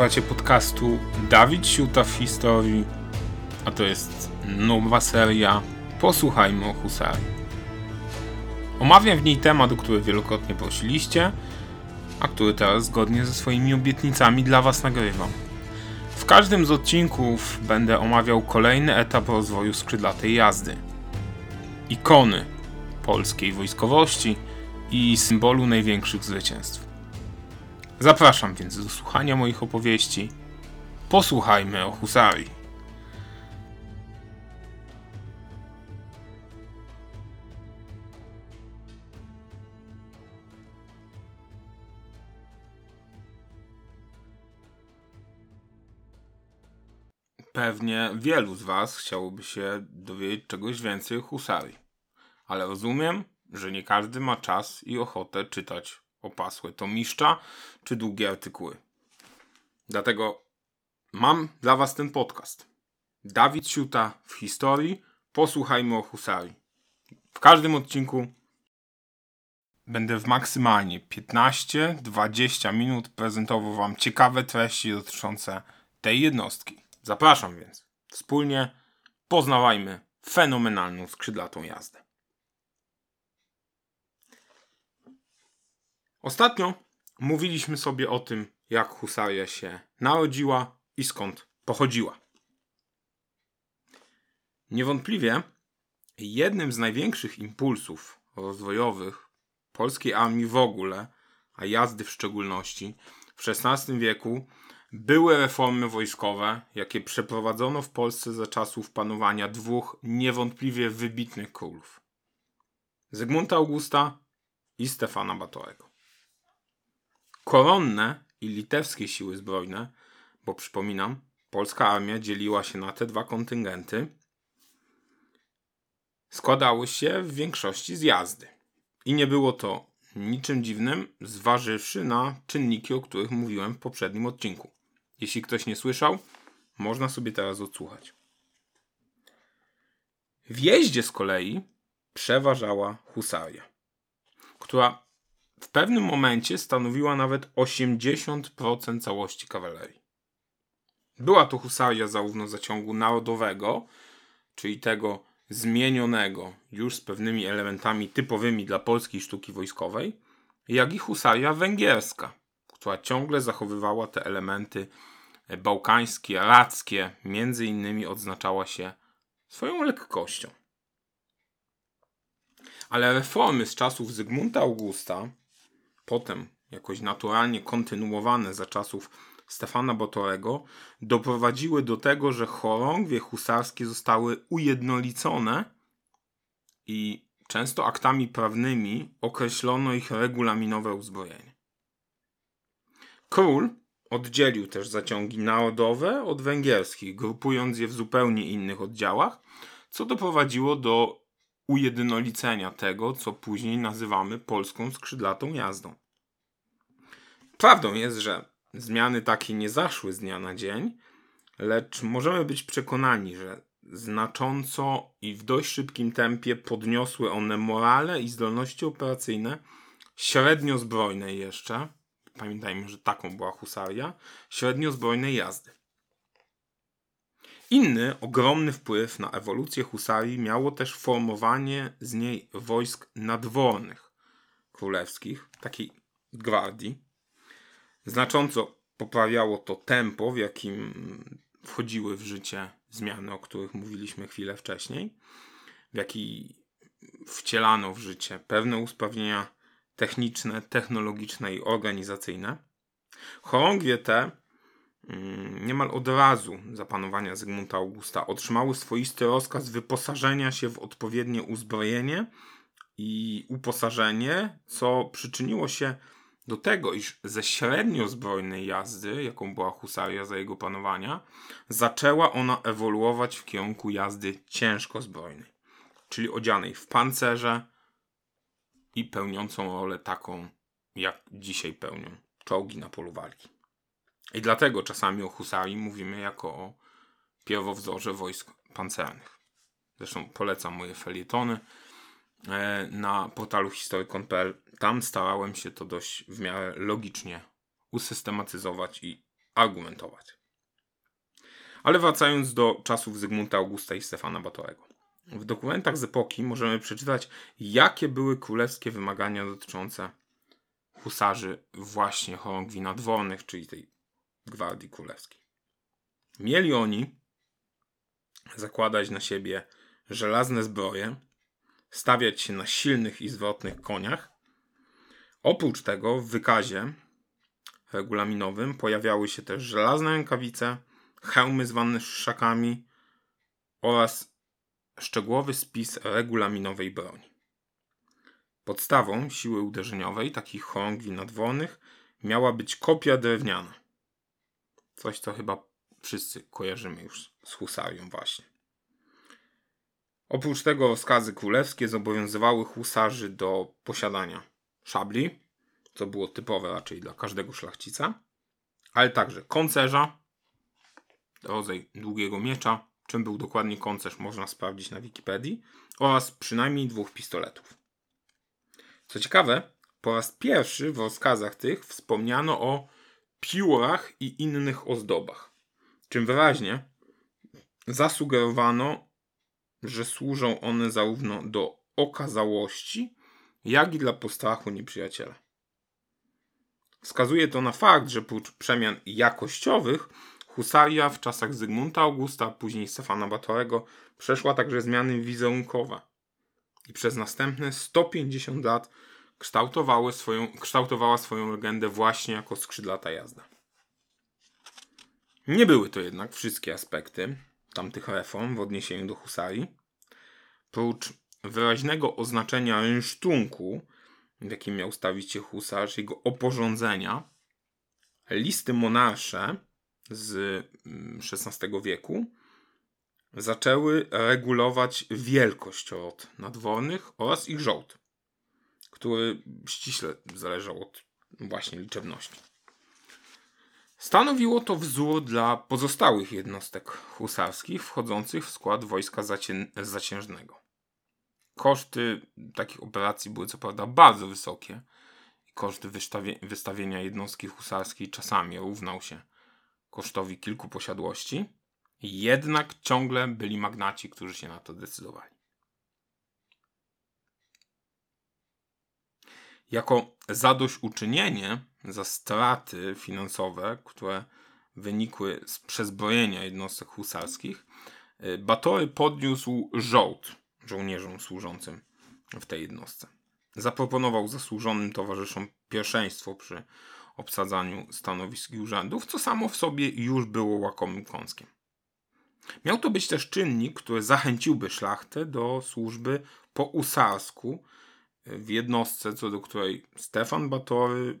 Słuchacie podcastu Dawid Siuta w historii, a to jest nowa seria Posłuchajmy o Husarii. Omawiam w niej temat, o który wielokrotnie prosiliście, a który teraz zgodnie ze swoimi obietnicami dla Was nagrywam. W każdym z odcinków będę omawiał kolejny etap rozwoju skrzydlatej jazdy. Ikony polskiej wojskowości i symbolu największych zwycięstw. Zapraszam więc do słuchania moich opowieści. Posłuchajmy o husarii. Pewnie wielu z Was chciałoby się dowiedzieć czegoś więcej o husarii. Ale rozumiem, że nie każdy ma czas i ochotę czytać opasłe tomiszcza czy długie artykuły. Dlatego mam dla Was ten podcast. Dawid Siuta w historii. Posłuchajmy o husarii. W każdym odcinku będę w maksymalnie 15-20 minut prezentował Wam ciekawe treści dotyczące tej jednostki. Zapraszam więc. Wspólnie poznawajmy fenomenalną skrzydlatą jazdę. Ostatnio mówiliśmy sobie o tym, jak husaria się narodziła i skąd pochodziła. Niewątpliwie jednym z największych impulsów rozwojowych polskiej armii w ogóle, a jazdy w szczególności, w XVI wieku były reformy wojskowe, jakie przeprowadzono w Polsce za czasów panowania dwóch niewątpliwie wybitnych królów: Zygmunta Augusta i Stefana Batorego koronne i litewskie siły zbrojne, bo przypominam, polska armia dzieliła się na te dwa kontyngenty, składały się w większości z jazdy. I nie było to niczym dziwnym, zważywszy na czynniki, o których mówiłem w poprzednim odcinku. Jeśli ktoś nie słyszał, można sobie teraz odsłuchać. W jeździe z kolei przeważała husaria, która w pewnym momencie stanowiła nawet 80% całości kawalerii. Była to husaria zarówno zaciągu narodowego, czyli tego zmienionego już z pewnymi elementami typowymi dla polskiej sztuki wojskowej, jak i husaria węgierska, która ciągle zachowywała te elementy bałkańskie, radzkie, między innymi odznaczała się swoją lekkością. Ale reformy z czasów Zygmunta Augusta potem jakoś naturalnie kontynuowane za czasów Stefana Botorego, doprowadziły do tego, że chorągwie husarskie zostały ujednolicone i często aktami prawnymi określono ich regulaminowe uzbrojenie. Król oddzielił też zaciągi narodowe od węgierskich, grupując je w zupełnie innych oddziałach, co doprowadziło do ujednolicenia tego, co później nazywamy polską skrzydlatą jazdą. Prawdą jest, że zmiany takie nie zaszły z dnia na dzień, lecz możemy być przekonani, że znacząco i w dość szybkim tempie podniosły one morale i zdolności operacyjne średnio zbrojnej jeszcze, pamiętajmy, że taką była husaria, średnio zbrojnej jazdy. Inny ogromny wpływ na ewolucję husarii miało też formowanie z niej wojsk nadwornych królewskich, takiej gwardii, Znacząco poprawiało to tempo, w jakim wchodziły w życie zmiany, o których mówiliśmy chwilę wcześniej, w jaki wcielano w życie pewne usprawnienia techniczne, technologiczne i organizacyjne. Chorągwie te mm, niemal od razu zapanowania Zygmunta Augusta otrzymały swoisty rozkaz wyposażenia się w odpowiednie uzbrojenie i uposażenie, co przyczyniło się do tego, iż ze średnio zbrojnej jazdy, jaką była husaria za jego panowania, zaczęła ona ewoluować w kierunku jazdy ciężko zbrojnej, czyli odzianej w pancerze i pełniącą rolę taką, jak dzisiaj pełnią czołgi na polu walki. I dlatego czasami o husarii mówimy jako o pierwowzorze wojsk pancernych. Zresztą polecam moje felietony na portalu historykon.pl tam starałem się to dość w miarę logicznie usystematyzować i argumentować. Ale wracając do czasów Zygmunta Augusta i Stefana Batorego. W dokumentach z epoki możemy przeczytać, jakie były królewskie wymagania dotyczące husarzy właśnie chorągwi nadwornych, czyli tej gwardii królewskiej. Mieli oni zakładać na siebie żelazne zbroje, stawiać się na silnych i zwrotnych koniach. Oprócz tego w wykazie regulaminowym pojawiały się też żelazne rękawice, hełmy zwane szakami oraz szczegółowy spis regulaminowej broni. Podstawą siły uderzeniowej takich chorągwi nadwornych miała być kopia drewniana. Coś, co chyba wszyscy kojarzymy już z husarią właśnie. Oprócz tego rozkazy królewskie zobowiązywały husarzy do posiadania szabli, co było typowe raczej dla każdego szlachcica, ale także koncerza, rodzaj długiego miecza, czym był dokładnie koncerz można sprawdzić na Wikipedii, oraz przynajmniej dwóch pistoletów. Co ciekawe, po raz pierwszy w rozkazach tych wspomniano o piórach i innych ozdobach, czym wyraźnie zasugerowano, że służą one zarówno do okazałości, jak i dla postrachu nieprzyjaciela. Wskazuje to na fakt, że prócz przemian jakościowych, husaria w czasach Zygmunta Augusta, później Stefana Batorego przeszła także zmiany wizerunkowe i przez następne 150 lat kształtowały swoją, kształtowała swoją legendę właśnie jako skrzydlata jazda. Nie były to jednak wszystkie aspekty tamtych reform w odniesieniu do husarii. Prócz wyraźnego oznaczenia rynsztunku, jakim miał stawić się husarz, jego oporządzenia, listy monarsze z XVI mm, wieku zaczęły regulować wielkość rod nadwornych oraz ich żołd, który ściśle zależał od właśnie liczebności. Stanowiło to wzór dla pozostałych jednostek husarskich wchodzących w skład wojska zaciężnego. Koszty takich operacji były co prawda bardzo wysokie i koszt wystawienia jednostki husarskiej czasami równał się kosztowi kilku posiadłości, jednak ciągle byli magnaci, którzy się na to decydowali. Jako zadośćuczynienie za straty finansowe, które wynikły z przezbrojenia jednostek husarskich, y, Batory podniósł żołd żołnierzom służącym w tej jednostce. Zaproponował zasłużonym towarzyszom pierwszeństwo przy obsadzaniu stanowisk i urzędów, co samo w sobie już było łakomym kąskiem. Miał to być też czynnik, który zachęciłby szlachtę do służby po usarsku w jednostce, co do której Stefan Batory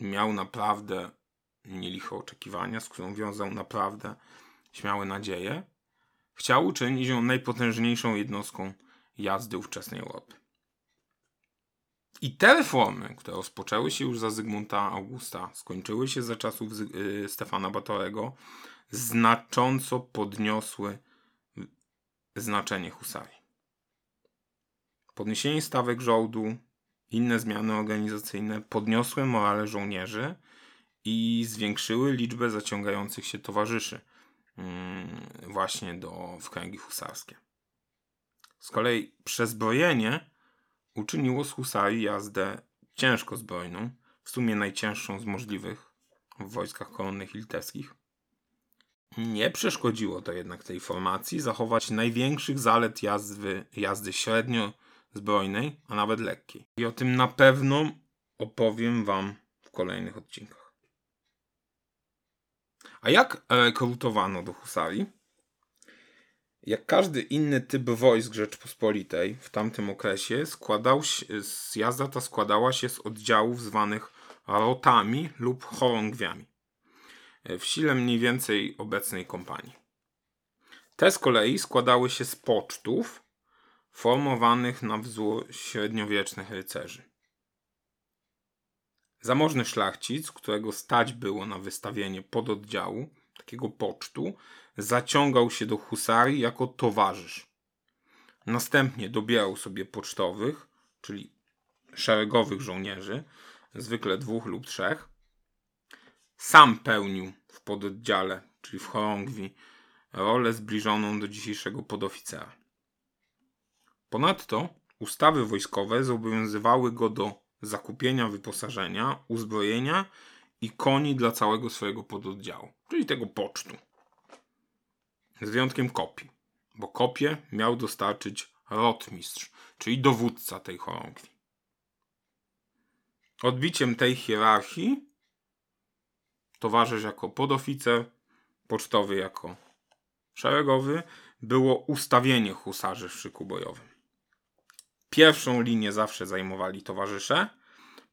miał naprawdę nieliche oczekiwania, z którą wiązał naprawdę śmiałe nadzieje. Chciał uczynić ją najpotężniejszą jednostką jazdy ówczesnej Europy. I te reformy, które rozpoczęły się już za Zygmunta Augusta, skończyły się za czasów y, Stefana Batorego, znacząco podniosły znaczenie husarii. Podniesienie stawek żołdu, inne zmiany organizacyjne podniosły morale żołnierzy i zwiększyły liczbę zaciągających się towarzyszy mm, właśnie do, w kręgi husarskie. Z kolei przezbrojenie uczyniło z husarii jazdę ciężko zbrojną, w sumie najcięższą z możliwych w wojskach koronnych i litewskich. Nie przeszkodziło to jednak tej formacji zachować największych zalet jazdy, jazdy średnio zbrojnej, a nawet lekkiej. I o tym na pewno opowiem Wam w kolejnych odcinkach. A jak rekrutowano do husarii? Jak każdy inny typ wojsk Rzeczpospolitej w tamtym okresie, składał się, jazda ta składała się z oddziałów zwanych rotami lub chorągwiami. W sile mniej więcej obecnej kompanii. Te z kolei składały się z pocztów formowanych na wzór średniowiecznych rycerzy. Zamożny szlachcic, którego stać było na wystawienie pododdziału, takiego pocztu, zaciągał się do husarii jako towarzysz. Następnie dobierał sobie pocztowych, czyli szeregowych żołnierzy, zwykle dwóch lub trzech, sam pełnił w pododdziale, czyli w chorągwi, rolę zbliżoną do dzisiejszego podoficera. Ponadto ustawy wojskowe zobowiązywały go do zakupienia wyposażenia, uzbrojenia i koni dla całego swojego pododdziału, czyli tego pocztu. Z wyjątkiem kopii, bo kopię miał dostarczyć rotmistrz, czyli dowódca tej chorągwi. Odbiciem tej hierarchii towarzysz jako podoficer, pocztowy jako szeregowy było ustawienie husarzy w szyku bojowym. Pierwszą linię zawsze zajmowali towarzysze,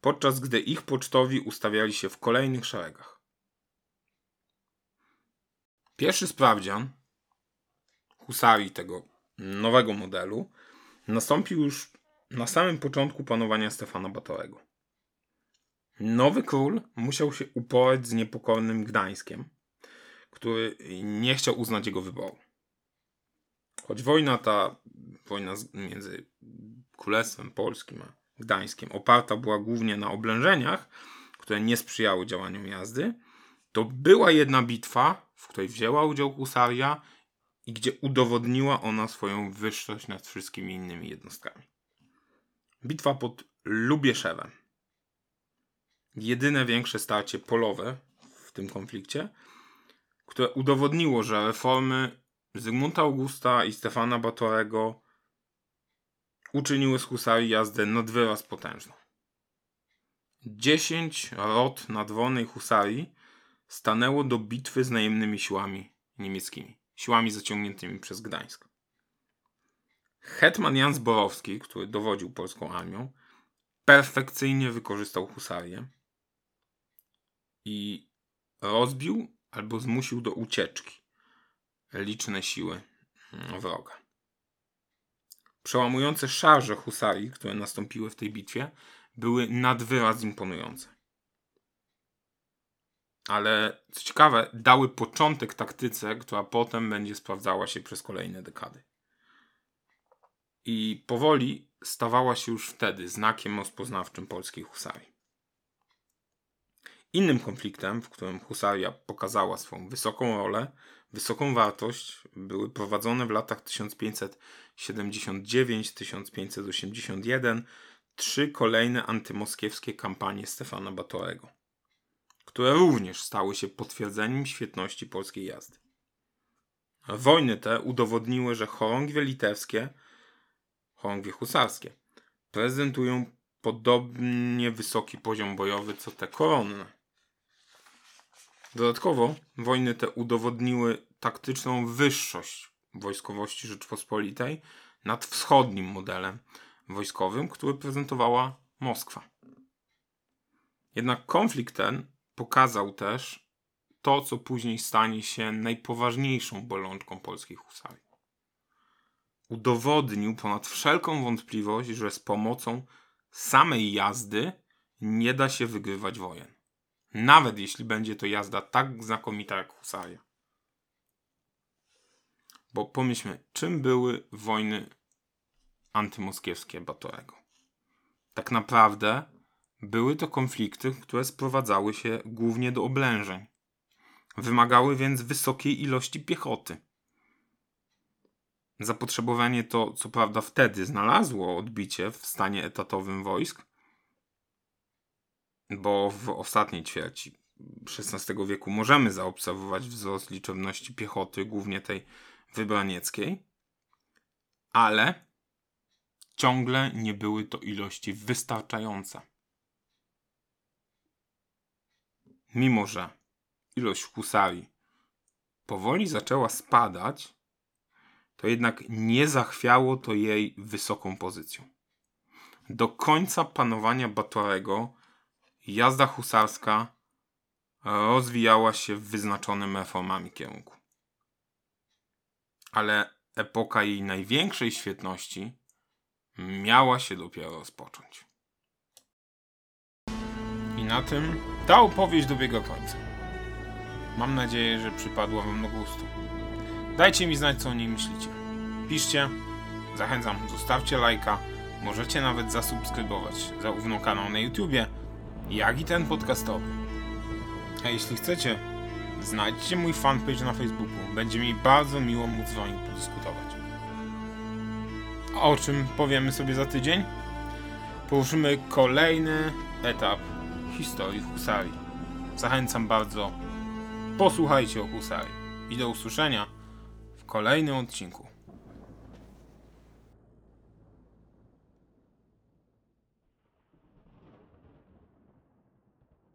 podczas gdy ich pocztowi ustawiali się w kolejnych szeregach. Pierwszy sprawdzian husarii tego nowego modelu nastąpił już na samym początku panowania Stefana Batorego. Nowy król musiał się uporać z niepokornym Gdańskiem, który nie chciał uznać jego wyboru. Choć wojna ta, wojna między Królestwem Polskim a Gdańskiem oparta była głównie na oblężeniach, które nie sprzyjały działaniom jazdy, to była jedna bitwa, w której wzięła udział husaria i gdzie udowodniła ona swoją wyższość nad wszystkimi innymi jednostkami. Bitwa pod Lubieszewem. Jedyne większe starcie polowe w tym konflikcie, które udowodniło, że reformy Zygmunta Augusta i Stefana Batorego uczyniły z husarii jazdę nad wyraz potężną. Dziesięć rot nadwornej husarii stanęło do bitwy z najemnymi siłami niemieckimi, siłami zaciągniętymi przez Gdańsk. Hetman Jan Zborowski, który dowodził polską armią, perfekcyjnie wykorzystał husarię i rozbił albo zmusił do ucieczki liczne siły wroga. Przełamujące szarże husarii, które nastąpiły w tej bitwie, były nad wyraz imponujące. Ale co ciekawe, dały początek taktyce, która potem będzie sprawdzała się przez kolejne dekady. I powoli stawała się już wtedy znakiem rozpoznawczym polskiej husarii. Innym konfliktem, w którym husaria pokazała swoją wysoką rolę, wysoką wartość, były prowadzone w latach 1579-1581 trzy kolejne antymoskiewskie kampanie Stefana Batorego, które również stały się potwierdzeniem świetności polskiej jazdy. Wojny te udowodniły, że chorągwie litewskie, chorągwie husarskie, prezentują podobnie wysoki poziom bojowy co te koronne. Dodatkowo wojny te udowodniły taktyczną wyższość wojskowości Rzeczpospolitej nad wschodnim modelem wojskowym, który prezentowała Moskwa. Jednak konflikt ten pokazał też to, co później stanie się najpoważniejszą bolączką polskiej husarii. Udowodnił ponad wszelką wątpliwość, że z pomocą samej jazdy nie da się wygrywać wojen. Nawet jeśli będzie to jazda tak znakomita jak husaria. Bo pomyślmy, czym były wojny antymoskiewskie Batorego? Tak naprawdę były to konflikty, które sprowadzały się głównie do oblężeń. Wymagały więc wysokiej ilości piechoty. Zapotrzebowanie to, co prawda, wtedy znalazło odbicie w stanie etatowym wojsk, bo w ostatniej ćwierci XVI wieku możemy zaobserwować wzrost liczebności piechoty, głównie tej wybranieckiej, ale ciągle nie były to ilości wystarczające. Mimo, że ilość husarii powoli zaczęła spadać, to jednak nie zachwiało to jej wysoką pozycją. Do końca panowania Batorego jazda husarska rozwijała się w wyznaczonym reformami kierunku. Ale epoka jej największej świetności miała się dopiero rozpocząć. I na tym ta opowieść dobiega końca. Mam nadzieję, że przypadła Wam do gustu. Dajcie mi znać, co o niej myślicie. Piszcie, zachęcam, zostawcie lajka, możecie nawet zasubskrybować zarówno kanał na YouTubie, jak i ten podcastowy. A jeśli chcecie, znajdźcie mój fanpage na Facebooku. Będzie mi bardzo miło móc z wami podyskutować. A o czym powiemy sobie za tydzień? Poruszymy kolejny etap historii Husarii. Zachęcam bardzo. Posłuchajcie o Husarii. I do usłyszenia w kolejnym odcinku.